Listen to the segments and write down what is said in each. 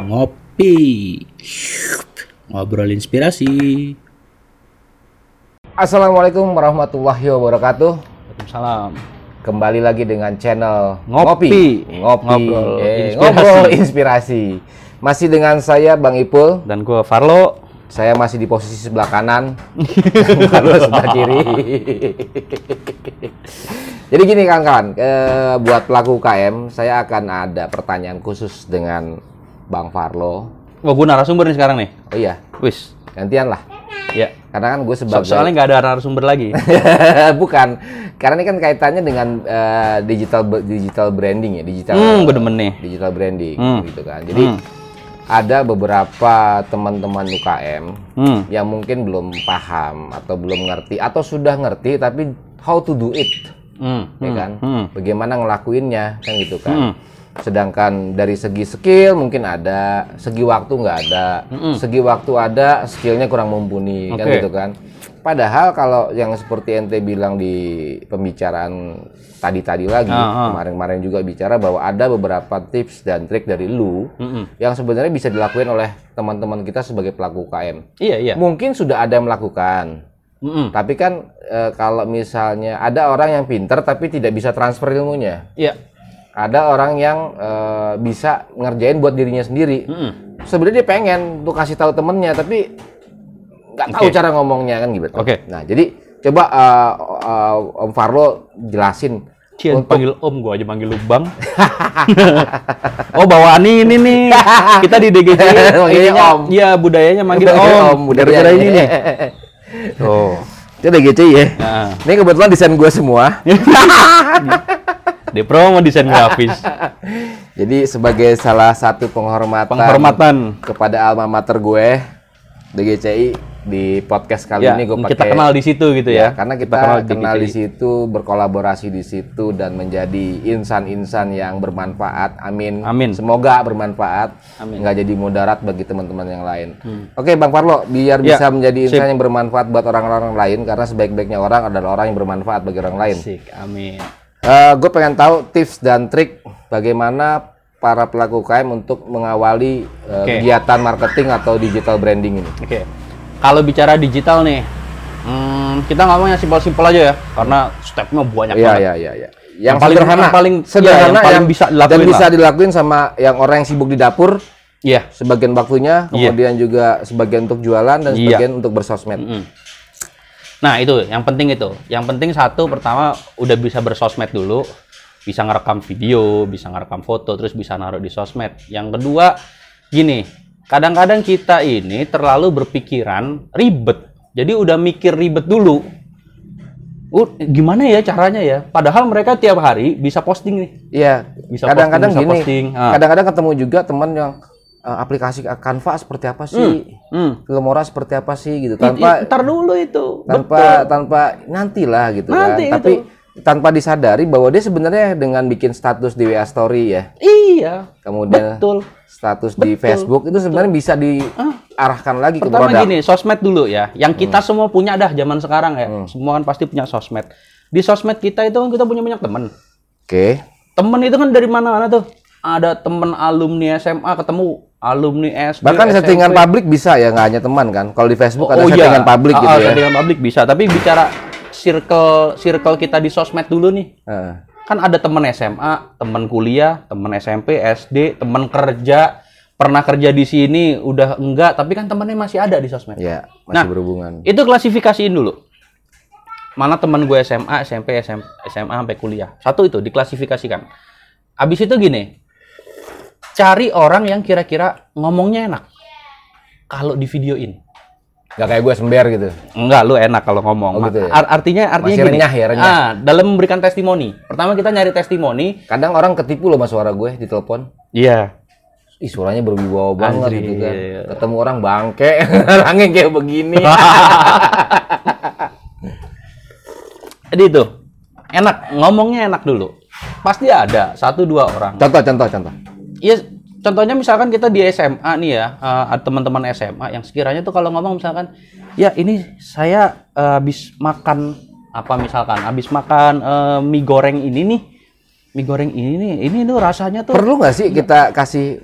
Ngopi. Ngobrol inspirasi. Assalamualaikum warahmatullahi wabarakatuh. Waalaikumsalam. Kembali lagi dengan channel Ngopi. Ngopi. Ngobrol Eh, inspirasi. ngobrol inspirasi. Masih dengan saya Bang Ipul. Dan gue Farlo. Saya masih di posisi sebelah kanan. Kalau sebelah kiri. Jadi gini kawan-kawan, eh, buat pelaku UKM, saya akan ada pertanyaan khusus dengan Bang Farlo. Wah, gue narasumber nih sekarang nih. Oh iya, Wis. gantian lah. Ya. Karena kan gue So- sebagai soalnya nggak ada narasumber lagi. Bukan, karena ini kan kaitannya dengan eh, digital digital branding ya, digital Hmm, gue demen nih. digital branding Hmm. gitu kan. Jadi Hmm. ada beberapa teman-teman UKM Hmm. yang mungkin belum paham atau belum ngerti atau sudah ngerti tapi how to do it, Hmm. ya Hmm. kan? Hmm. Bagaimana ngelakuinnya kan gitu kan. Hmm. Sedangkan dari segi skill mungkin ada, segi waktu nggak ada, segi waktu ada, skillnya kurang mumpuni kan Oke. gitu kan. Padahal kalau yang seperti ente bilang di pembicaraan tadi-tadi lagi, Ah, ah. kemarin-kemarin juga bicara bahwa ada beberapa tips dan trik dari lu Mm-mm. yang sebenarnya bisa dilakuin oleh teman-teman kita sebagai pelaku UKM. Iya, iya. Mungkin sudah ada yang melakukan, Mm-mm. tapi kan eh, kalau misalnya ada orang yang pinter tapi tidak bisa transfer ilmunya Iya. Ada orang yang eh, bisa ngerjain buat dirinya sendiri. Mm-mm. Sebenarnya dia pengen tuh kasih tahu temennya, tapi nggak tahu Oke. cara ngomongnya kan gitu. Oke. Nah jadi coba eh, eh, Om Farlo jelasin. Cian Untuk- panggil om, gua aja panggil lu bang. oh bawaan ini nih, kita di DGJ. Manggilnya om. Iya budayanya manggil om. om, budaya. Ini nih. Oh. Itu gitu ya. Nah, Ini kebetulan desain gue semua. Di promo desain grafis, Jadi sebagai salah satu penghormatan, penghormatan. kepada alma mater gue DGCI di podcast kali Ya, ini gue kita pakai kenal di situ gitu Ya, ya. karena kita, kenal, di situ, berkolaborasi di situ dan menjadi insan-insan yang bermanfaat. Amin. Amin. Semoga bermanfaat. Amin. Nggak jadi mudarat bagi teman-teman yang lain. Oke, Bang Parlo, biar Ya, bisa menjadi sip. insan yang bermanfaat buat orang-orang lain karena sebaik-baiknya orang adalah orang yang bermanfaat bagi orang lain. Asik, amin. Gue pengen tahu tips dan trik bagaimana para pelaku UKM untuk mengawali eh, Oke. kegiatan marketing atau digital branding ini. Oke. Kalau bicara digital nih, hmm, kita ngomong yang simpel-simpel aja ya, karena stepnya banyak Iya, banget. iya, iya, iya. Yang, Yang paling- sederhana, yang paling- sederhana iya, yang paling bisa dilakuin dan lah. bisa dilakuin sama yang orang yang sibuk di dapur Iya. sebagian waktunya, Iya. kemudian juga sebagian untuk jualan dan Iya. sebagian untuk bersosmed. Mm. Nah itu, yang penting itu. Yang penting satu, pertama udah bisa bersosmed dulu, bisa ngerekam video, bisa ngerekam foto, terus bisa naruh di sosmed. Yang kedua, gini, kadang-kadang kita ini terlalu berpikiran ribet. Jadi udah mikir ribet dulu. Uh, gimana ya caranya ya? Padahal mereka tiap hari bisa posting nih. Iya. Bisa Kadang-kadang posting, bisa gini, posting. Kadang-kadang ketemu juga teman yang eh, aplikasi Canva seperti apa sih, Hmm. Filmora seperti apa sih gitu, tanpa i- ntar dulu itu. tanpa tanpa nantilah gitu Nanti kan. Tapi tanpa disadari bahwa dia sebenarnya dengan bikin status di WA story ya, Iya, kemudian betul. status di Facebook itu sebenarnya bisa diarahkan lagi ke Pertama produk. gini, sosmed dulu ya. Yang kita semua punya dah zaman sekarang ya. Semua kan pasti punya sosmed. Di sosmed kita itu kan kita punya banyak temen. Oke. Temen itu kan dari mana-mana tuh. Ada temen alumni SMA ketemu alumni SD. Bahkan SMP. settingan publik bisa ya, nggak hanya teman kan. Kalau di Facebook ada Oh iya. settingan publik Ah, gitu ah, ya. Settingan publik bisa. Tapi bicara circle circle kita di sosmed dulu nih. Heeh. Kan ada temen SMA, temen kuliah, temen SMP, SD, temen kerja, pernah kerja di sini, udah enggak, tapi kan temennya masih ada di sosmed. Ya, masih Nah, berhubungan. Itu klasifikasiin dulu. Mana teman gue SMA, SMP, SM, SMA sampai kuliah. Satu itu diklasifikasikan. Abis itu gini, cari orang yang kira-kira ngomongnya enak. Kalau di videoin. Gak kayak gue sember gitu. Enggak, lu enak kalau ngomong. Oh, gitu ya? Ar- artinya artinya Masih gini. renyah ya, renyah. Ah, dalam memberikan testimoni. Pertama kita nyari testimoni. Kadang orang ketipu loh mas suara gue di telepon. Iya. Ih suaranya berwibawa banget Anjir. gitu kan. Ketemu orang bangke, orangnya kayak begini. Jadi itu. Enak, ngomongnya enak dulu. Pasti ada satu dua orang. contoh, contoh, contoh. Iya, contohnya misalkan kita di SMA nih ya, ada teman-teman SMA yang sekiranya tuh kalau ngomong misalkan, ya ini saya eh, habis makan apa misalkan, habis makan eh, mie goreng ini nih, mie goreng ini nih, ini tuh rasanya tuh Perlu nggak sih kita kasih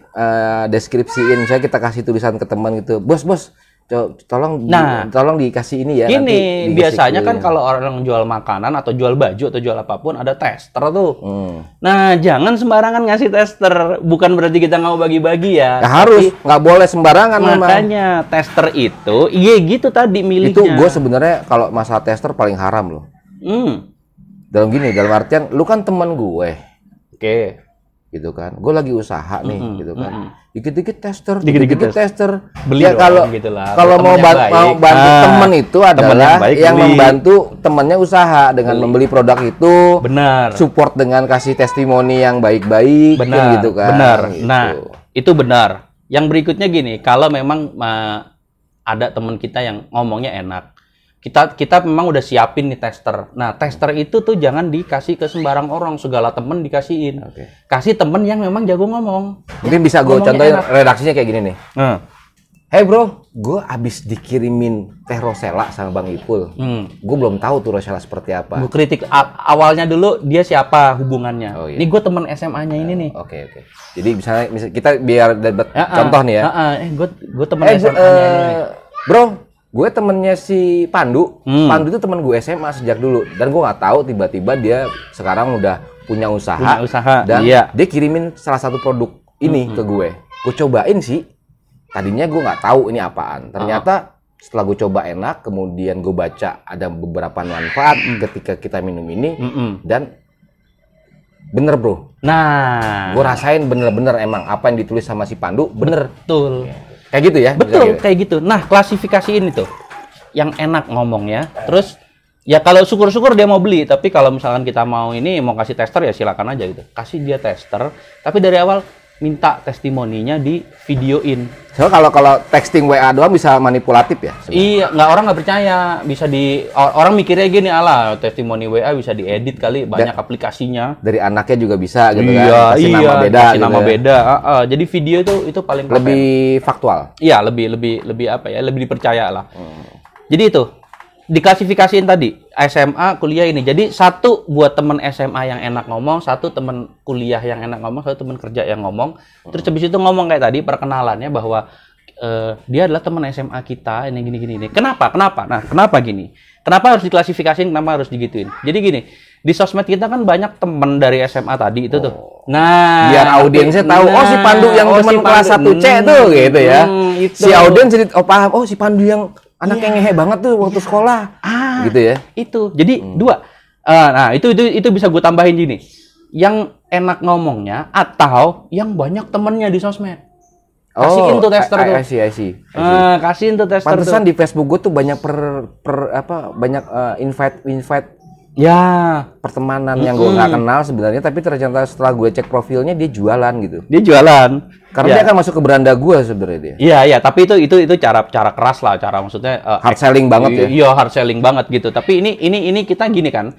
deskripsiin, saya kita kasih tulisan ke teman gitu, bos bos, co- tolong di- Nah. tolong dikasih ini ya. dikasih biasanya kan kalau orang jual makanan atau jual baju atau jual apa pun ada tester tuh. Hmm. Nah, jangan sembarangan ngasih tester. Bukan berarti kita nggak mau bagi-bagi ya. Ya harus, nggak boleh sembarangan memang. Makanya tester itu, iya gitu tadi milihnya. Itu gue sebenarnya kalau masalah tester paling haram loh. Hmm. Dalam gini, dalam artian lu kan teman gue, Oke. gitu kan. Gue lagi usaha nih, gitu kan. Dikit-dikit tester, Dikit-dikit tester. Beli ya kalau gitu lah. kalau mau baik. mau bantu Ah, temen itu temen adalah yang baik yang beli. membantu temennya usaha dengan membeli produk itu, Benar. support dengan kasih testimoni yang baik-baik, Benar. gitu kan. Benar. Gitu. Nah, itu benar. Yang berikutnya gini, kalau memang ma, ada teman kita yang ngomongnya enak. Kita kita memang udah siapin nih tester. Nah, tester itu tuh jangan dikasih ke sembarang orang, segala temen dikasihin. Oke. Kasih temen yang memang jago ngomong. Mungkin bisa gue contohin enak. redaksinya kayak gini nih. Nah. Hey bro, gue abis dikirimin teh Rosella sama Bang Ipul. Hmm. Gue belum tahu tuh Rosella seperti apa. Gue kritik awalnya dulu dia siapa hubungannya. Oh, iya. Ini gue temen SMA-nya ini nih. Oke oke. Jadi misalnya, misal- kita biar dapat Ya, ah, contoh nih ya. ah, ah, eh, gue gue temen Eh, SMA-nya ini. nih. eh, bro, gue temennya si Pandu. Hmm. Pandu itu temen gue SMA sejak dulu. Dan gue nggak tahu tiba-tiba dia sekarang udah punya usaha. Punya usaha, Dan iya. dia kirimin salah satu produk ini ke gue. Gue cobain sih. Tadinya gue nggak tahu ini apaan. Ternyata setelah gue coba enak, kemudian gue baca ada beberapa manfaat ketika kita minum ini. Mm-mm. Dan bener bro, Nah, gue rasain bener-bener emang apa yang ditulis sama si Pandu bener. betul. Kayak gitu ya? Betul, gitu? kayak gitu. Nah, klasifikasi ini tuh yang enak ngomongnya. Terus ya kalau syukur-syukur dia mau beli, tapi kalau misalkan kita mau ini mau kasih tester ya silakan aja gitu. Kasih dia tester, tapi dari awal minta testimoninya di videoin. Soalnya kalau kalau texting WA doang bisa manipulatif ya. sebenarnya. Iya, nggak orang nggak percaya. Bisa di or- orang mikirnya gini, ala testimoni WA bisa diedit kali, banyak aplikasinya. Dari anaknya juga bisa gitu iya, kan. Kasih iya, nama beda kasih gitu nama ya. beda. Ah, ah. Jadi video itu itu paling keren. Lebih faktual. Iya, lebih lebih lebih apa ya? Lebih dipercaya lah. Hmm. Jadi itu diklasifikasiin tadi SMA kuliah ini. Jadi satu buat temen SMA yang enak ngomong, satu temen kuliah yang enak ngomong, satu temen kerja yang ngomong. Terus habis itu ngomong kayak tadi perkenalannya bahwa eh, dia adalah teman SMA kita ini gini gini ini. Kenapa? Kenapa? Nah, kenapa gini? Kenapa harus diklasifikasiin? Kenapa harus digituin? Jadi gini, di sosmed kita kan banyak temen dari SMA tadi itu tuh. Nah, Biar audiensnya tahu oh si Pandu yang oh, teman si kelas Pandu. 1C tuh gitu ya. Hmm, itu. Si audiens jadi oh paham oh si Pandu yang anaknya ngehe banget tuh waktu sekolah. Ah, Gitu ya. itu jadi Hmm. dua Eh, nah itu itu itu bisa gue tambahin gini yang enak ngomongnya atau yang banyak temennya di sosmed Kasihin tuh tester Oh, I- tuh. I see, I see. I see. Eh, kasihin tuh tester Pantesan tuh di Facebook gue tuh banyak per, per apa banyak eh, invite invite ya pertemanan yang gue nggak kenal sebenarnya tapi ternyata setelah gue cek profilnya dia jualan gitu. dia jualan Karena Ya. dia akan masuk ke beranda gue sebenarnya dia. Iya iya tapi itu itu itu cara cara keras lah cara maksudnya eh, Hard selling banget ya. Iya hard selling banget gitu. Tapi ini ini ini kita gini kan.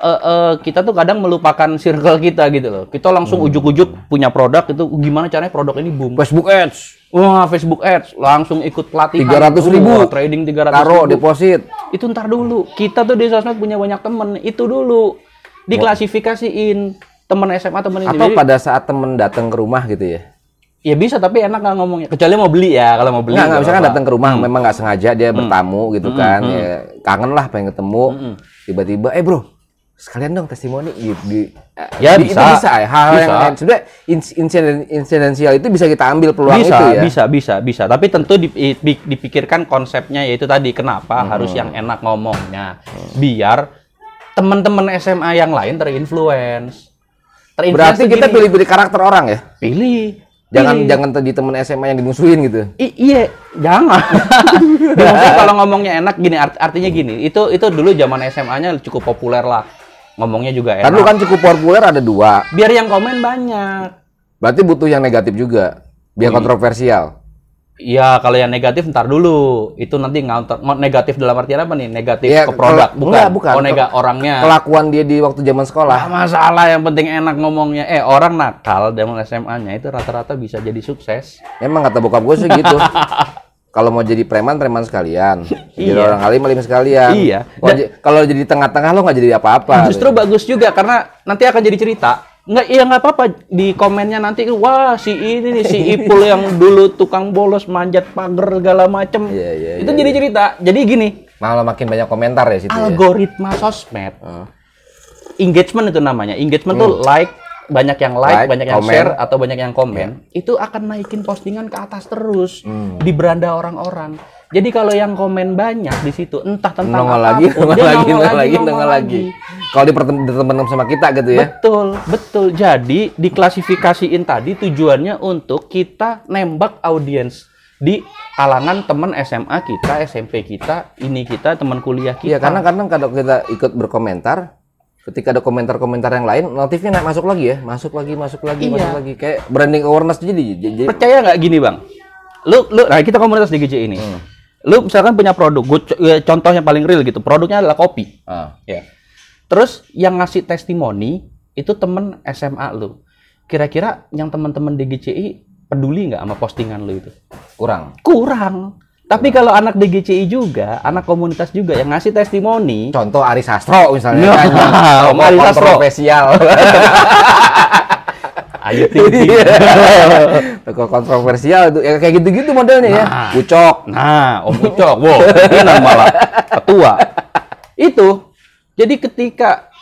eh, eh, kita tuh kadang melupakan circle kita gitu loh. Kita langsung Hmm. ujuk-ujuk punya produk itu gimana caranya produk ini boom. Facebook Ads Wah, Facebook Ads langsung ikut pelatihan. 300.000. Wah, trading 300 taruh deposit. Itu ntar dulu. Kita tuh di sosmed punya banyak temen. Itu dulu. Diklasifikasiin temen SMA temen ini. Atau pada saat temen datang ke rumah gitu ya. ya bisa tapi enak nggak ngomongnya. Kecuali mau beli ya. Kalau mau beli. Enggak nggak misalkan datang ke rumah memang nggak sengaja dia bertamu gitu kan. Ya, kangen lah pengen ketemu. Tiba-tiba eh bro, sekalian dong testimoni gitu. Di, Ya, di- bisa. Itu bisa ya. Hal Bisa. yang sebenarnya ins- insiden insidensial itu bisa kita ambil peluang bisa, itu ya. bisa, bisa, bisa. Tapi tentu di- di- dipikirkan konsepnya yaitu tadi kenapa Hmm. harus yang enak ngomongnya, biar teman-teman SMA yang lain terinfluence. Terinfluence Berarti kita pilih-pilih karakter orang ya. pilih. Jangan pilih. jangan tadi temen SMA yang dimusuhin gitu. I- iya, jangan. Kalau ngomongnya enak gini, art- artinya gini. Itu itu dulu zaman SMA-nya cukup populer lah. Ngomongnya juga enak. Kan lu kan cukup populer ada dua. Biar yang komen banyak. Berarti butuh yang negatif juga. Biar kontroversial. Iya, kalau yang negatif ntar dulu. Itu nanti ngantor. Mau Negatif dalam artian apa nih? Negatif Ya, ke produk, bukan? enggak, bukan. Oh, nega orangnya. Kelakuan dia di waktu zaman sekolah. Nggak masalah, yang penting enak ngomongnya. Eh, orang nakal zaman SMA-nya itu rata-rata bisa jadi sukses. Emang kata bokap gue sih gitu. Kalau mau jadi preman, preman sekalian. Jadi Iya. orang alim, alim sekalian. Iya. Kalau jadi tengah-tengah lo nggak jadi apa-apa. Justru bagus juga karena nanti akan jadi cerita. Nggak, ya nggak apa-apa di komennya nanti wah si ini nih si Ipul yang dulu tukang bolos manjat pagar segala macem Iya, iya, itu iya, jadi cerita jadi gini Malah makin banyak komentar ya situ ya. algoritma sosmed Heeh. engagement itu namanya engagement tuh like banyak yang like. Like, banyak yang. Iya. share atau banyak yang komen itu akan naikin postingan ke atas terus Hmm. di beranda orang-orang jadi kalau yang komen banyak di situ entah tentang Nongol apa pun, lagi, nongol lagi, nongol lagi, nongol nongol lagi. Kalau dipertem- ditemenin sama kita gitu ya. Betul, betul. Jadi diklasifikasiin tadi tujuannya untuk kita nembak audiens di kalangan teman SMA kita, SMP kita, ini kita, teman kuliah kita. Iya, karena kadang kalau kita ikut berkomentar, ketika ada komentar-komentar yang lain, notifnya naik masuk lagi ya, masuk lagi, masuk lagi, Iya. masuk lagi, kayak branding awareness jadi, jadi percaya nggak gini bang? Lu, lu, nah kita komunitas di GC ini. Hmm. Lu misalkan punya produk, co- ya, contoh yang paling real gitu, produknya adalah kopi. ah, Ya. Terus yang ngasih testimoni itu temen SMA lu. Kira-kira yang teman-teman di GCI peduli nggak sama postingan lu itu? kurang. kurang. Tapi kalau anak DGCI juga, anak komunitas juga yang ngasih testimoni, Contoh Ari Sastro misalnya, Nah, kan, Ari Sastro. kontroversial. ayo tinggi. Tokoh kontroversial itu, ya kayak gitu-gitu modelnya ya. Nah. Ucok. Nah, Om Ucok, wow, pimpinan malah ketua. Itu, jadi ketika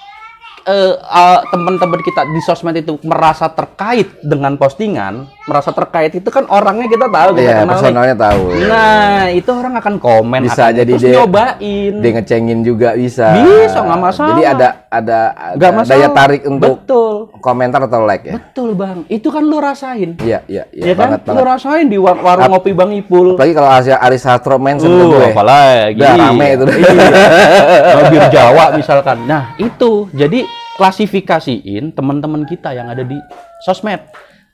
eh, eh, teman-teman kita di sosmed itu merasa terkait dengan postingan, merasa terkait itu kan orangnya kita tahu, kita Iya, kenal nih. personalnya tahu. Nah, itu orang akan komen, Bisa akan jadi terus dia- nyobain. Dia ngecengin juga bisa. Bisa, nggak masalah. Jadi ada ada, ada masalah. daya tarik untuk Betul. komentar atau like ya. Betul bang, itu kan lu rasain, Iya, iya, iya ya kan? banget Lu rasain di war- warung ngopi Bang Ipul. Apalagi kalau Asia Ari Sastro mention Uh, gue. apalagi. Udah rame itu. Iya. Bir Jawa misalkan. Nah itu, jadi klasifikasiin teman-teman kita yang ada di sosmed.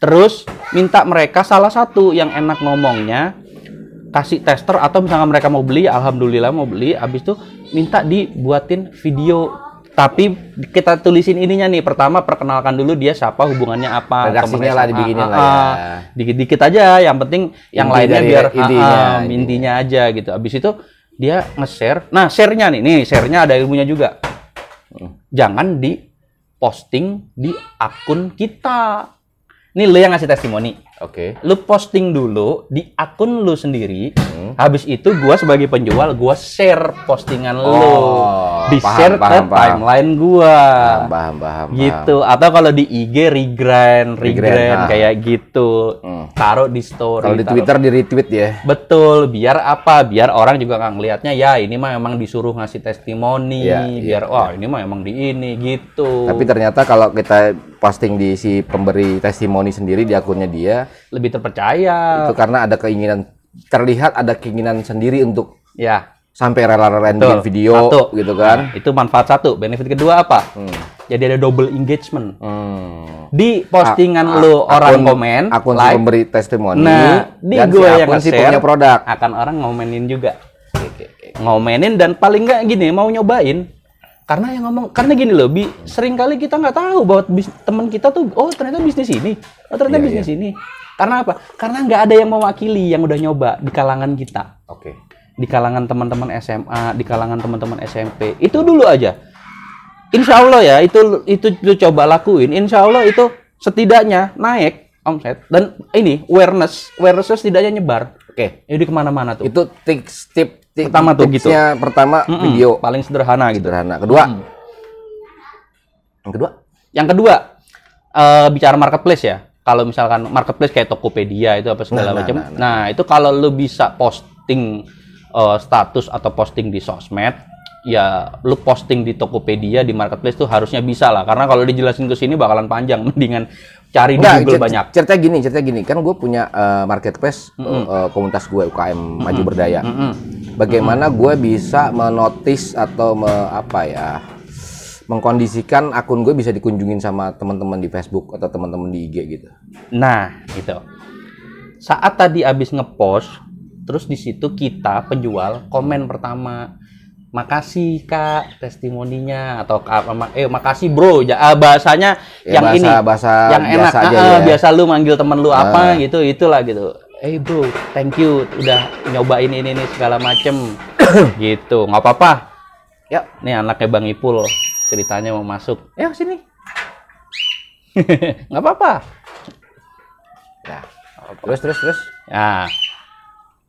Terus minta mereka salah satu yang enak ngomongnya kasih tester atau misalnya mereka mau beli, alhamdulillah mau beli, habis itu minta dibuatin video. Tapi kita tulisin ininya nih. Pertama perkenalkan dulu dia siapa, hubungannya apa, Redaksinya lah dibikinin lah ah, ya. ah. Dikit-dikit aja, yang penting yang Inti lainnya dari biar intinya, ah, ah, intinya. aja gitu. Habis itu dia nge-share. Nah, share-nya nih, nih share-nya ada ilmunya juga. Jangan di posting di akun kita. Nih lu yang ngasih testimoni. Oke. Lu posting dulu di akun lu sendiri. Hmm. Habis itu gua sebagai penjual gua share postingan lu. Di share ke timeline gua. Paham, paham, paham. Gitu. Atau kalau di IG regrind, Regrind, regrind ah. kayak gitu. Hmm. Taruh di story. Kalau di taruh- Twitter di retweet ya. Betul, biar apa? Biar orang juga nggak ngelihatnya ya ini mah emang disuruh ngasih testimoni, Iya, biar wah ini mah emang di ini gitu. Tapi ternyata kalau kita posting di si pemberi testimoni sendiri di akunnya dia, lebih terpercaya. itu karena ada keinginan terlihat ada keinginan sendiri untuk Ya, sampai rela-rela bikin video Satu. gitu kan. Nah, itu manfaat satu. Benefit kedua apa? Hmm. Jadi ada double engagement. Hmm. Di postingan A- lu orang akun- komen, akun si like, pemberi testimoni Nah, di dan gue si yang si punya produk. akan orang ngomenin juga. Ngomenin dan paling nggak gini mau nyobain. Karena yang ngomong, karena gini loh, bi, sering kali kita nggak tahu bahwa bis, teman kita tuh, oh ternyata bisnis ini, oh ternyata Iya, bisnis ini. Karena apa? Karena nggak ada yang mewakili yang udah nyoba di kalangan kita, Oke. Di kalangan teman-teman SMA, di kalangan teman-teman SMP. Itu dulu aja. Insya Allah ya, itu itu lu coba lakuin. Insya Allah itu setidaknya naik omset dan ini awareness, awarenessnya setidaknya nyebar. Oke. Jadi ke mana-mana tuh. Itu tips tip, tip Pertama tuh gitu. tipsnya pertama Mm-mm, video paling sederhana gitu. sederhana. Kedua, Mm. yang kedua Yang kedua eh, bicara marketplace ya. Kalau misalkan marketplace kayak Tokopedia itu apa segala Nah, nah, macam. nah, Nah, nah. itu kalau lu bisa posting eh, status atau posting di sosmed, ya lu posting di Tokopedia di marketplace tuh harusnya bisa lah. Karena kalau dijelasin ke sini bakalan panjang. Mendingan cari di Enggak, Google cer- banyak. Cerita gini, cerita gini. Kan gue punya eh, marketplace eh, komunitas gue UKM Maju Berdaya. Mm-mm. Bagaimana gue bisa menotis atau me, apa ya mengkondisikan akun gue bisa dikunjungin sama teman-teman di Facebook atau teman-teman di IG gitu. Nah, gitu. Saat tadi abis ngepost, terus di situ kita penjual komen pertama, makasih kak testimoninya atau "Kak, ma- eh makasih bro, ah, bahasanya Ya, yang bahasa- ini, bahasa yang enak, biasa aja ah, ya. biasa lu manggil temen lu apa Ah. gitu, itulah gitu. Eh bro, thank you udah nyobain ini ini segala macem, gitu, nggak apa-apa. Ya, nih anaknya Bang Ipul ceritanya mau masuk. Ya sini. nggak apa-apa. Nah, terus terus terus. Nah,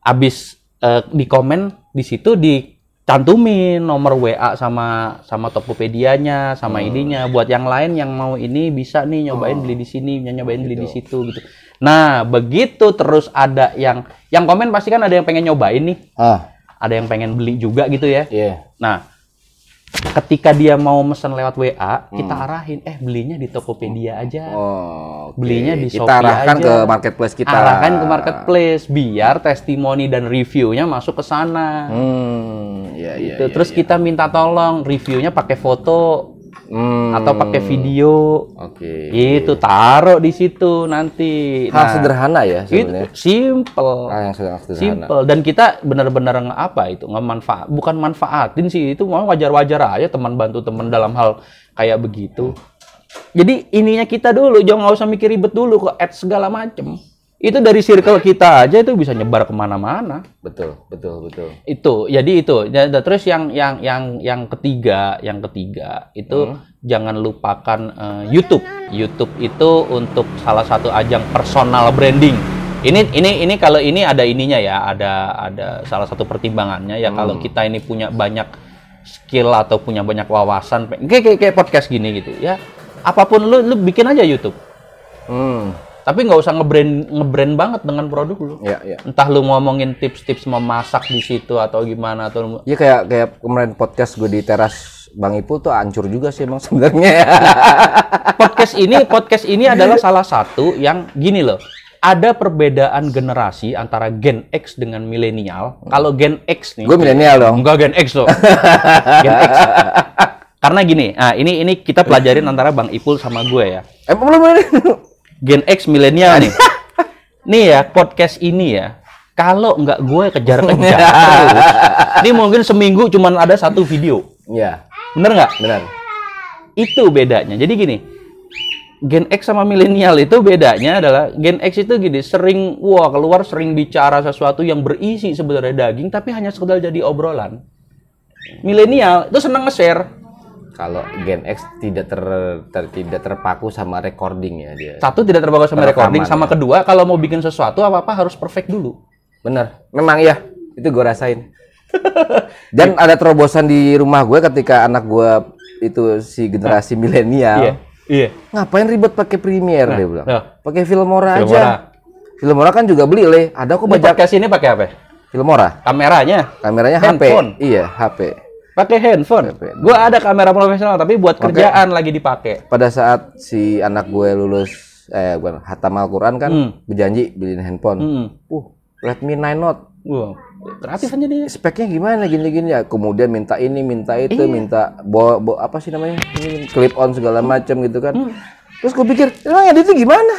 abis eh, di komen di situ dicantumin nomor WA sama sama Tokopedia-nya, sama Hmm. ininya. Buat yang lain yang mau ini bisa nih nyobain beli di sini, nyobain beli di Gitu. situ gitu. Nah, begitu terus ada yang yang komen pasti kan ada yang pengen nyobain nih, Ah, ada yang pengen beli juga gitu ya. iya. Nah, ketika dia mau mesen lewat WA, kita Hmm. arahin, eh belinya di Tokopedia aja. Oh, oke. Belinya di kita Shopee arahkan aja. ke marketplace kita. Arahkan ke marketplace biar testimoni dan reviewnya masuk ke sana. Hmm, iya iya. Gitu. iya, Terus iya. kita minta tolong reviewnya pakai foto Hmm, atau pakai video. Oke. Itu taruh di situ nanti. Hal sederhana ya itu sebenarnya. simple. Hal yang sederhana. Simple dan kita benar-benar apa itu ngemanfaat bukan manfaatin sih itu mau wajar-wajar aja teman bantu teman dalam hal kayak begitu. Jadi ininya kita dulu jangan nggak usah mikir ribet dulu kok add segala macem. Itu dari circle kita aja itu bisa nyebar ke mana-mana. Betul, betul, betul. Itu jadi itu. Ya, dan terus yang yang yang yang ketiga yang ketiga itu jangan lupakan eh, YouTube. YouTube itu untuk salah satu ajang personal branding. Ini ini ini kalau ini ada ininya ya, ada ada salah satu pertimbangannya ya kalau kita ini punya banyak skill atau punya banyak wawasan kayak kayak, kayak podcast gini gitu ya. Apa pun lu lu bikin aja YouTube. Hmm, Tapi nggak usah ngebrand ngebrand banget dengan produk lu. ya, ya. Entah lu ngomongin tips-tips memasak di situ atau gimana atau Iya kayak kayak kemarin podcast gue di teras Bang Ipul tuh hancur juga sih emang sebenarnya ya. podcast ini podcast ini adalah salah satu yang gini loh. Ada perbedaan generasi antara Gen X dengan milenial. Kalau Gen X nih, gue milenial dong. enggak Gen X loh. Gen X. Karena gini, nah ini ini kita pelajarin antara Bang Ipul sama gue ya. Eh belum. Gen X milenial nih. nih ya podcast ini ya. Kalau nggak gue kejar-kejar terus, ini mungkin seminggu cuman ada satu video. Iya, Bener nggak? benar. Itu bedanya. Jadi gini, Gen X sama milenial itu bedanya adalah Gen X itu gini, sering wah keluar sering bicara sesuatu yang berisi sebenarnya daging tapi hanya sekedar jadi obrolan. Milenial itu seneng nge-share. Kalau Gen X tidak ter, ter- tidak terpaku sama recording ya dia. Satu tidak terbawa sama recording, sama ya. kedua kalau mau bikin sesuatu apa-apa harus perfect dulu. Bener, memang ya. Itu gue rasain. Dan ada terobosan di rumah gue ketika anak gue itu si generasi milenial. Iya. Ngapain ribet pakai Premiere dia bilang. nah. Pakai Filmora Filmora. aja. Filmora kan juga beli le. Ada kok Ini banyak podcast ini pakai apa? Filmora. Kameranya Kameranya Handphone. HP. Iya, HP. Pakai handphone. Gua ada kamera profesional tapi buat kerjaan lagi dipakai. Pada saat si anak gue lulus eh bukan hatam Al-Qur'an kan Hmm. berjanji beliin handphone. Hmm. Uh, Redmi 9 Note. Wow. Kreatif aja dia. speknya gimana gini-gini ya kemudian minta ini minta itu Iya. minta bo, bo- apa sih namanya ini clip on segala macam gitu kan Hmm. terus gue pikir emang edit itu gimana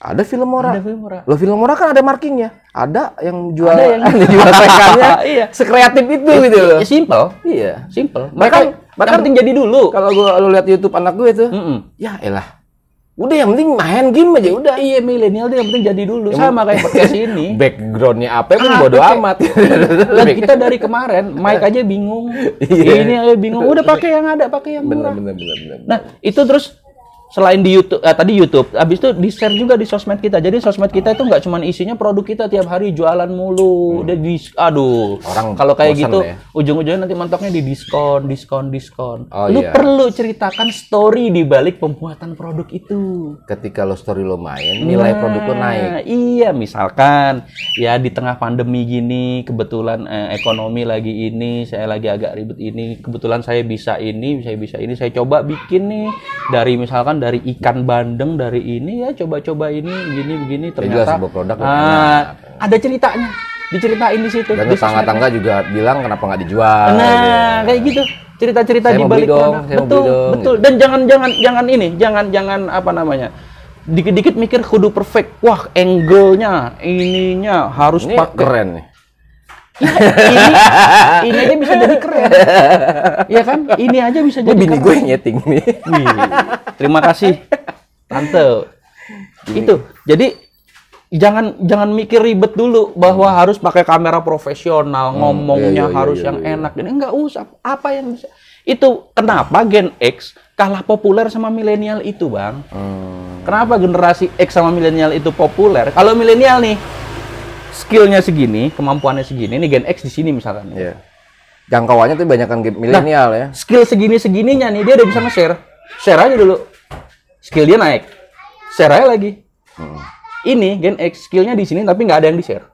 ada Filmora Ada Filmora. lo Filmora kan ada markingnya ada yang jual Ada yang- jual rekannya Iya. sekreatif itu gitu loh Ya, simple. iya Simple. Bahkan- Bahkan, bahkan- penting jadi dulu. kalau gue lo lihat YouTube anak gue tuh Mm-mm. ya elah udah yang penting main game aja udah Iya milenial dia yang penting jadi dulu. Sama kayak podcast ini. backgroundnya apa pun Ah, bodo oke. amat Dan kita dari kemarin, Mike aja bingung. Iya. Ini aja bingung. Udah pakai yang ada, pakai yang bener murah. bener bener bener Nah, itu terus selain di YouTube, eh, tadi YouTube, habis itu di share juga di sosmed kita. Jadi sosmed kita itu nggak cuma isinya produk kita tiap hari jualan mulu. Udah di, aduh. Hmm. Orang kalau kayak gitu, ya. ujung-ujungnya nanti mentoknya di diskon, diskon, diskon. Oh, Lu iya. perlu ceritakan story di balik pembuatan produk itu. ketika lo story lo main nilai produk lo naik Nah, Iya, misalkan ya di tengah pandemi gini, kebetulan eh, ekonomi lagi ini, saya lagi agak ribet ini, kebetulan saya bisa ini, saya bisa ini, saya coba bikin nih dari misalkan dari ikan bandeng dari ini ya coba-coba ini begini begini jelas ternyata sebuah produk ah, enak. ada ceritanya, diceritain di situ. dan di tetangga-tangga juga bilang kenapa nggak dijual Nah, gitu. kayak gitu. Cerita-cerita di balik dong, produk. saya mau Betul, beli dong, betul. Dan jangan jangan jangan ini, jangan jangan apa namanya? Dikit-dikit mikir kudu perfect. Wah, angle-nya, ininya harus ini pakai. keren nih ini ini aja bisa jadi keren. Iya kan? Ini aja bisa ini jadi bini keren. gue yang nyeting nih Wih, terima kasih tante. Itu. Jadi jangan jangan mikir ribet dulu bahwa harus pakai kamera profesional, ngomongnya iya, iya, harus iya, yang iya. enak. Ini enggak usah. Apa yang bisa Itu kenapa Gen X kalah populer sama milenial itu, Bang? Hmm. Kenapa generasi X sama milenial itu populer? Kalau milenial nih, skillnya segini, kemampuannya segini, ini Gen X di sini misalkan. Iya. Jangkauannya tuh banyak kan milenial ya. Skill segini-segininya nih, dia udah bisa nge-share. Share aja dulu. Skill dia naik. Share aja lagi. Hmm. Ini Gen X, skillnya di sini tapi nggak ada yang di-share.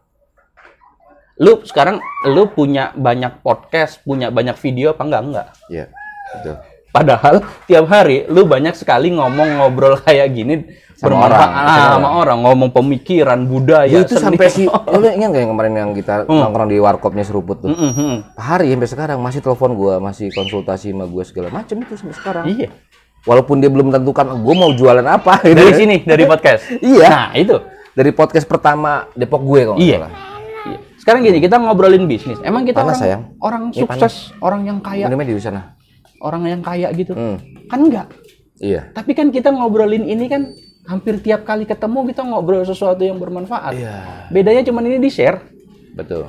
Lu sekarang, lu punya banyak podcast, punya banyak video apa enggak? Enggak. Iya. Betul. Padahal tiap hari lu banyak sekali ngomong ngobrol kayak gini Sama bermanfaat orang, ah, sama orang, ngomong pemikiran, budaya, Ya, itu seni. sampai si lu ingat gak yang kemarin yang kita nongkrong di warkopnya seruput tuh? Mm, mm, Pak Hari sampai sekarang masih telepon gua, masih konsultasi sama gua segala macam itu sampai sekarang. Iya. Walaupun dia belum tentukan gua mau jualan apa gitu. Dari ya. sini, dari podcast. Iya. Nah, itu. Dari podcast pertama Depok gue kok. Iya. Iya. Sekarang gini, kita ngobrolin bisnis. Emang kita Panas, orang, sayang. orang Ini sukses, orang yang kaya, Minumnya di sana. Orang yang kaya gitu. Hmm. Kan enggak. Iya. Tapi kan kita ngobrolin ini kan hampir tiap kali ketemu kita ngobrol sesuatu yang bermanfaat. Iya. Bedanya cuma ini di-share. Betul.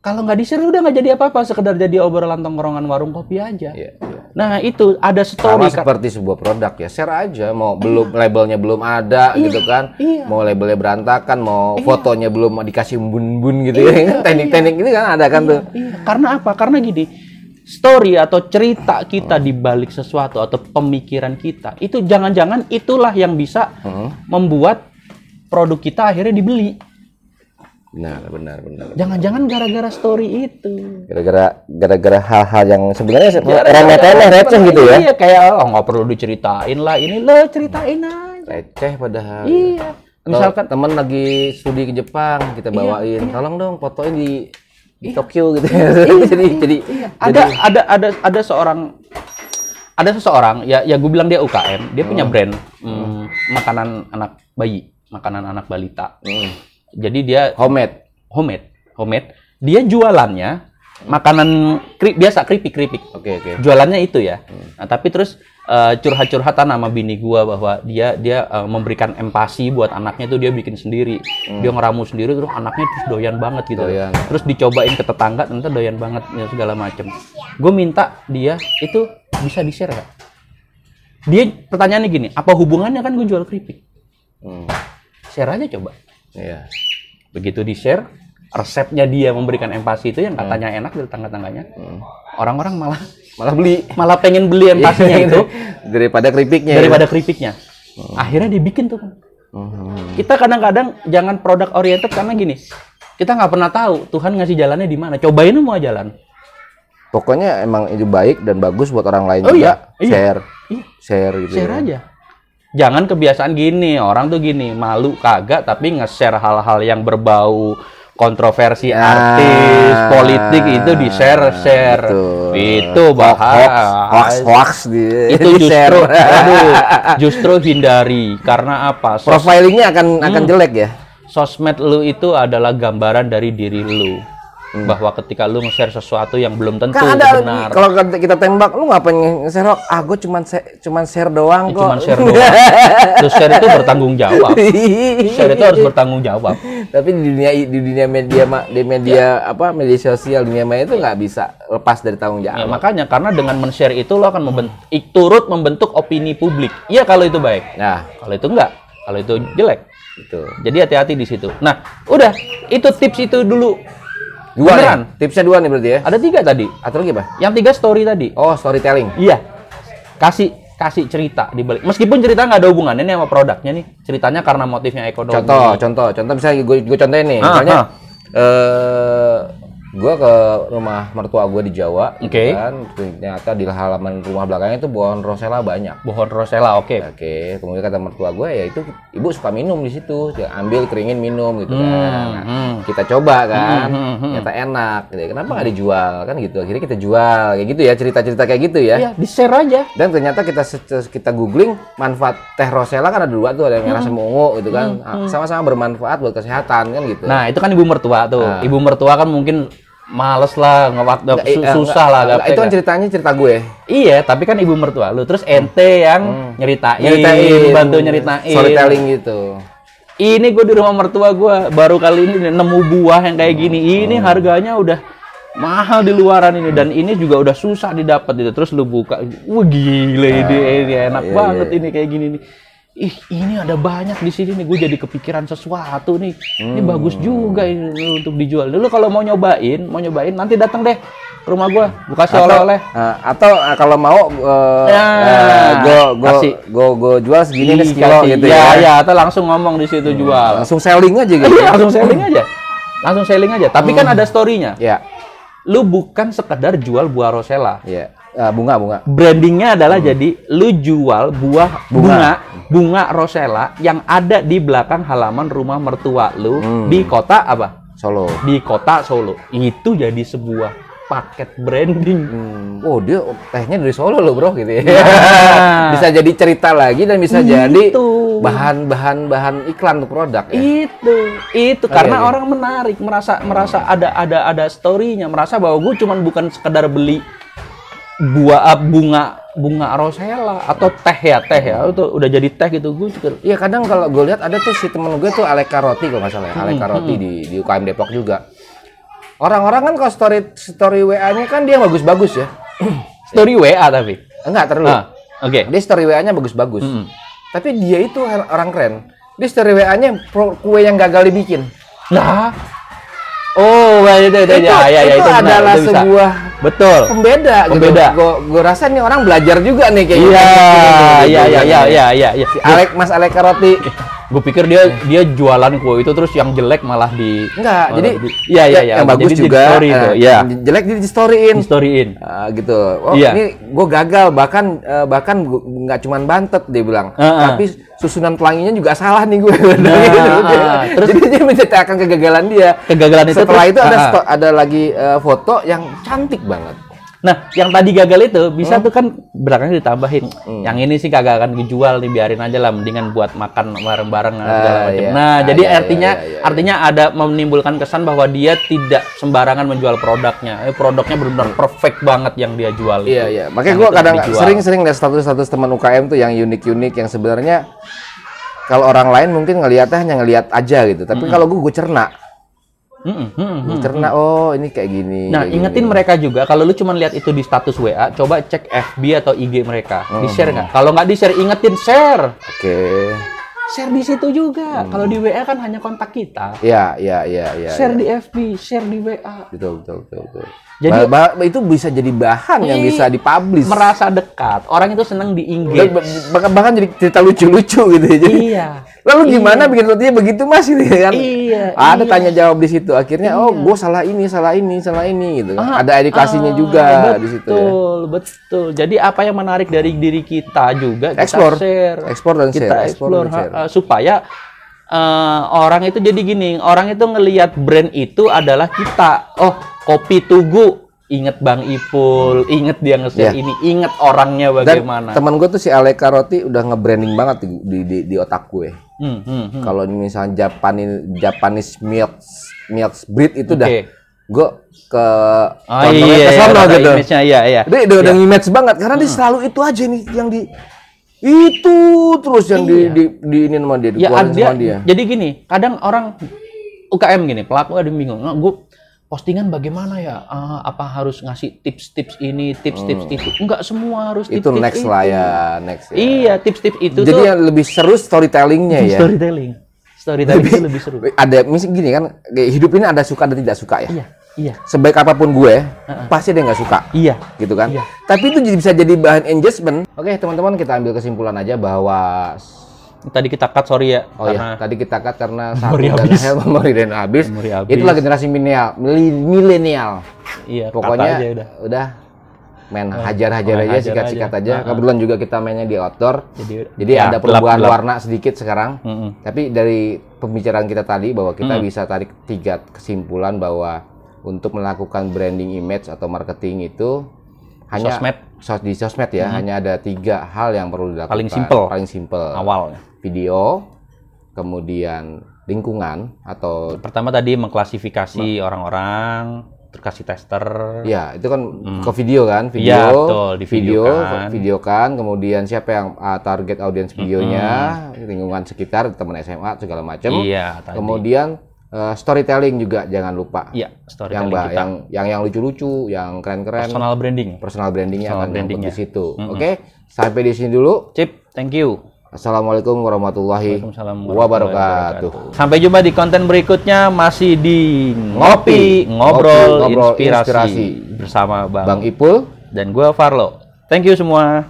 Kalau nggak di-share udah nggak jadi apa-apa, sekedar jadi obrolan tongkrongan warung kopi aja. Iya. iya. Nah, itu ada Sama story kan. seperti sebuah produk ya, share aja. Mau belum labelnya belum ada gitu kan. iya. Mau labelnya berantakan, mau fotonya belum dikasih bun-bun gitu ya. Teknik-teknik ini kan ada kan tuh. Iya, karena apa? Karena gini, story atau cerita kita di balik sesuatu atau pemikiran kita, itu jangan-jangan itulah yang bisa Hmm. membuat produk kita akhirnya dibeli. Benar, benar, benar. Jangan-jangan gara-gara story itu. Gara-gara gara-gara hal-hal yang sebenarnya remeh-temeh receh gitu ya. Iya, kayak oh nggak perlu diceritain lah. Ini lo ceritain aja. Receh padahal. Iya. Misalkan temen lagi studi ke Jepang, kita Iya, bawain, tolong dong fotoin di di Tokyo gitu ya. jadi jadi Iya. ada ada ada ada seorang ada seseorang ya ya gue bilang dia UKM dia punya brand mm, makanan anak bayi makanan anak balita Hmm. jadi dia homemade. homemade homemade dia jualannya makanan kri- biasa keripik keripik Oke, oke. jualannya itu ya. Nah, tapi terus eh, curhat-curhatan sama bini gua bahwa dia dia eh, memberikan empati buat anaknya itu dia bikin sendiri. Dia ngeramu sendiri terus anaknya terus doyan banget gitu. Doyan. terus dicobain ke tetangga ternyata doyan banget ya, segala macem. Gue minta dia itu bisa di share nggak? Dia pertanyaannya gini apa hubungannya kan gue jual keripik? Hmm. share aja coba. Iya. begitu di share resepnya dia memberikan empati itu yang katanya enak dari tetangga-tangganya orang-orang malah Malah beli malah pengen beli empatinya itu daripada keripiknya. ya. daripada keripiknya akhirnya dibikin tuh kan Hmm. kita kadang-kadang jangan produk oriented karena gini kita nggak pernah tahu Tuhan ngasih jalannya di mana cobain semua jalan Pokoknya emang itu baik dan bagus buat orang lain Oh juga. iya, iya. Share, Iya. share gitu. share ya. aja jangan kebiasaan gini orang tuh gini malu kagak tapi nge-share hal-hal yang berbau kontroversi Ah, artis politik itu di share share betul. itu Hoax, bahaya hoax, hoax di, itu di share. justru aduh, justru hindari karena apa Sos- Profilingnya akan akan Hmm. jelek ya. sosmed lu itu adalah gambaran dari diri lu bahwa ketika lu nge-share sesuatu yang belum tentu Hmm. Kan ada benar kalau kita tembak, lu ngapain nge-share? Ah, gue cuman cuman share doang kok. cuma share doang terus share itu bertanggung jawab share itu harus bertanggung jawab Tapi di dunia di dunia media di media apa media sosial dunia maya itu nggak bisa lepas dari tanggung Ya, jawab. makanya karena dengan men-share itu lo akan membentuk, turut membentuk opini publik. Iya kalau itu baik. Nah, Kalau itu enggak, kalau itu jelek. itu. Jadi hati-hati di situ. Nah, udah itu tips itu dulu. Dua Beneran? nih. Tipsnya dua nih berarti ya. Ada tiga tadi. Atau lagi apa? Yang tiga story tadi. Oh, storytelling. Iya. Kasih kasih cerita di balik. Meskipun cerita nggak ada hubungannya nih sama produknya nih. Ceritanya karena motifnya ekonomi. Contoh, contoh, contoh misalnya gue gue contohin nih. Ah, Misalnya ah. eh gue ke rumah mertua gue di Jawa, gitu Oke. kan. Ternyata di halaman rumah belakangnya itu pohon rosella banyak. Pohon rosella, oke. Oke, kemudian kata mertua gue ya itu ibu suka minum di situ, Dia ambil keringin minum gitu kan. Nah, hmm. kita coba kan, Hmm, hmm, hmm. ternyata enak. Gitu. Kenapa nggak dijual kan gitu? Akhirnya kita jual kayak gitu ya cerita-cerita kayak gitu ya. Iya, di-share aja. Dan ternyata kita kita googling manfaat teh rosella kan ada dua tuh ada yang merah sama ungu gitu kan, Ah, sama-sama bermanfaat buat kesehatan kan gitu. Hmm, Nah, itu kan ibu mertua tuh. Nah. Ibu mertua kan mungkin males lah ngewak Nggak, eh, susah lah itu kan ceritanya cerita gue. Iya, tapi kan ibu mertua lu. Terus ente yang nyeritain, Hmm. Nyeritain, bantu nyeritain. storytelling gitu. Ini gue di rumah mertua gue baru kali ini nemu buah yang kayak gini. Ini Hmm. harganya udah mahal di luaran ini dan ini juga udah susah didapat itu terus lu buka wah gila ini, ini enak iya, banget iya. ini kayak gini nih ih ini ada banyak di sini nih. Gue jadi kepikiran sesuatu nih. Ini bagus juga ini untuk dijual. Dulu kalau mau nyobain mau nyobain nanti datang deh ke rumah gue gue kasih oleh-oleh. Nah, atau eh, kalau mau eh, Ya, kasih. go go jual segini nih Ih, sekilo kasih. gitu ya, ya. ya atau langsung ngomong di situ jual. Langsung selling aja gitu. Iya, langsung selling aja. Langsung selling aja. Tapi kan ada storynya. Ya, lu bukan sekedar jual buah rosella. Ya. Eh, bunga bunga. brandingnya adalah jadi lu jual buah Bunga. bunga bunga rosella yang ada di belakang halaman rumah mertua lu Hmm. di kota apa Solo. di kota Solo itu jadi sebuah paket branding Hmm. Oh dia tehnya dari Solo loh bro gitu ya. Nah. bisa jadi cerita lagi dan bisa jadi Itu. bahan bahan bahan iklan untuk produk ya. itu itu Oke, karena oke. orang menarik merasa merasa ada ada ada storynya merasa bahwa gue cuman bukan sekedar beli buah ah, bunga bunga rosella atau teh ya teh ya itu udah jadi teh gitu gue juga Iya kadang kalau gue lihat ada tuh si temen gue tuh Aleka Roti kalau nggak salah ya. Hmm, Aleka Roti di di UKM Depok juga. Orang-orang kan kalau story story WA-nya kan dia bagus-bagus ya. story WA tapi Enggak terlalu. ah oke Dia story WA-nya bagus-bagus. Mm-mm. Tapi dia itu orang keren. Dia story WA-nya pro- kue yang gagal dibikin. Nah. Oh, ya, itu, itu, itu, ya, ya, itu benar, adalah itu bisa. sebuah Betul. pembeda, Pembeda. gitu. Gue rasa nih orang belajar juga nih kayak Iya, gitu. iya, iya, iya, iya, iya, iya. Si Alek Mas Aleka Roti. Gue pikir dia dia jualan kue itu terus yang jelek malah di Enggak, malah jadi di- iya, iya, iya. yang bagus Jadi di juga. story itu, eh, iya. yang Jelek di storyin. Di storyin. Ah, gitu. Oh, Iya. ini gue gagal bahkan eh, bahkan nggak cuman bantet dia bilang, Heeh. tapi susunan pelanginya juga salah nih gue. Nah, ah, terus jadi dia menceritakan kegagalan dia. Kegagalan itu Setelah terus- itu ada sto- ada lagi eh, foto yang cantik banget. Nah, yang tadi gagal itu Hmm. bisa tuh kan belakangnya ditambahin. Yang ini sih kagak akan dijual, dibiarin aja lah, mendingan buat makan bareng-bareng segala Ah, macam. iya. Nah, Ah, jadi iya, iya, artinya iya, iya, artinya ada menimbulkan kesan bahwa dia tidak sembarangan menjual produknya. Eh, produknya benar-benar perfect banget yang dia jual. Iya itu. iya. Makanya Yang itu kadang sering-sering lihat status-status teman UKM tuh yang unik-unik yang sebenarnya kalau orang lain mungkin ngelihatnya hanya ngelihat aja gitu. Tapi kalau gue gue cerna, Mm-mm. gue cerna oh ini kayak gini. Nah, kayak ingetin gini. mereka juga kalau lu cuma lihat itu di status WA, coba cek FB atau IG mereka. Hmm. Di-share nggak? Kalau nggak di-share, ingetin share. Oke. Share di situ juga. Hmm. Kalau di WA kan hanya kontak kita. Iya iya iya iya. share iya. di FB, share di WA. betul betul betul. betul. Jadi- Ba- ba- itu bisa jadi bahan yang Ih, bisa dipublish. Merasa dekat. Orang itu senang di Dan engage. ba- bahkan, bahkan jadi cerita lucu-lucu gitu ya. Jadi, iya. Lalu gimana bikin rotinya begitu mas gitu kan? Iya, Ada iya. tanya jawab di situ. Akhirnya oh gue salah ini salah ini salah ini gitu. Ah, Ada edukasinya ah, juga betul, di situ ya. Betul, Jadi apa yang menarik dari diri kita juga kita Explore. share. Explore dan kita share, explore explore, dan share. ha- ha, supaya eh, orang itu jadi gini, orang itu ngelihat brand itu adalah kita. Oh, kopi tugu inget Bang Ipul, inget dia nge-share Iya. ini, inget orangnya Dan bagaimana. teman gue tuh si Aleka Roti udah nge-branding banget di, di, di, di otak gue. Hmm, hmm, hmm. Kalau misalnya Japanese Japanese milk milk breed itu udah Oke. gue ke Oh iya, ke sono ada gitu. image-nya, iya, iya. Dia udah, udah image banget karena dia selalu itu aja nih yang di itu terus yang di, di, di ini sama dia, Ya, dia, sama dia. jadi gini, kadang orang UKM gini, pelaku ada bingung. Nah, gue postingan bagaimana ya? Ah, apa harus ngasih tips-tips ini, tips-tips itu? Enggak semua harus Hmm. Itu tips-tips next lah ya, next ya. Iya, tips-tips itu Jadi tuh yang lebih seru storytellingnya ya. storytelling. Storytelling itu lebih seru. Ada misal gini kan, kayak hidup ini ada suka dan tidak suka ya. Iya, iya, Sebaik apa pun gue, pasti ada yang nggak suka. iya. gitu kan. Iya. Tapi itu jadi bisa jadi bahan engagement. Oke, teman-teman kita ambil kesimpulan aja bahwa Tadi kita cut sorry ya, oh karena ya, tadi kita cut karena satu dan habis. memori dan habis. Memori habis. Itulah generasi milenial, milenial. iya, Pokoknya aja udah. udah main hajar-hajar aja, sikat-sikat aja. aja. Nah, Kebetulan juga kita mainnya di outdoor. Jadi, Jadi ya, ada perubahan gelap. warna sedikit sekarang. Mm-mm. Tapi dari pembicaraan kita tadi bahwa kita bisa tarik tiga kesimpulan bahwa untuk melakukan branding image atau marketing itu hanya Sosmed. sos- di sosmed ya hanya ada tiga hal yang perlu dilakukan. Paling simple. Paling simple. Awalnya. Video, kemudian lingkungan atau Pertama tadi mengklasifikasi orang-orang, terus kasih tester. ya itu kan ke video kan, video, Iya, betul, di video, videokan. videokan, kemudian siapa yang uh, target audiens videonya, lingkungan sekitar, teman SMA segala macam. Iya, tadi. Kemudian Eh, storytelling juga jangan lupa. Iya, yang kita. yang yang yang lucu-lucu, yang keren-keren, Personal branding. personal brandingnya Personal akan brandingnya. di situ. Oke, sampai di sini dulu. Cip, thank you. Assalamualaikum warahmatullahi Waalaikumsalam wabarakatuh. Sampai jumpa di konten berikutnya masih di Ngopi, Ngopi, Ngobrol, Ngobrol inspirasi, Inspirasi. bersama Bang, Bang Ipul. dan gua Farlo. Thank you semua.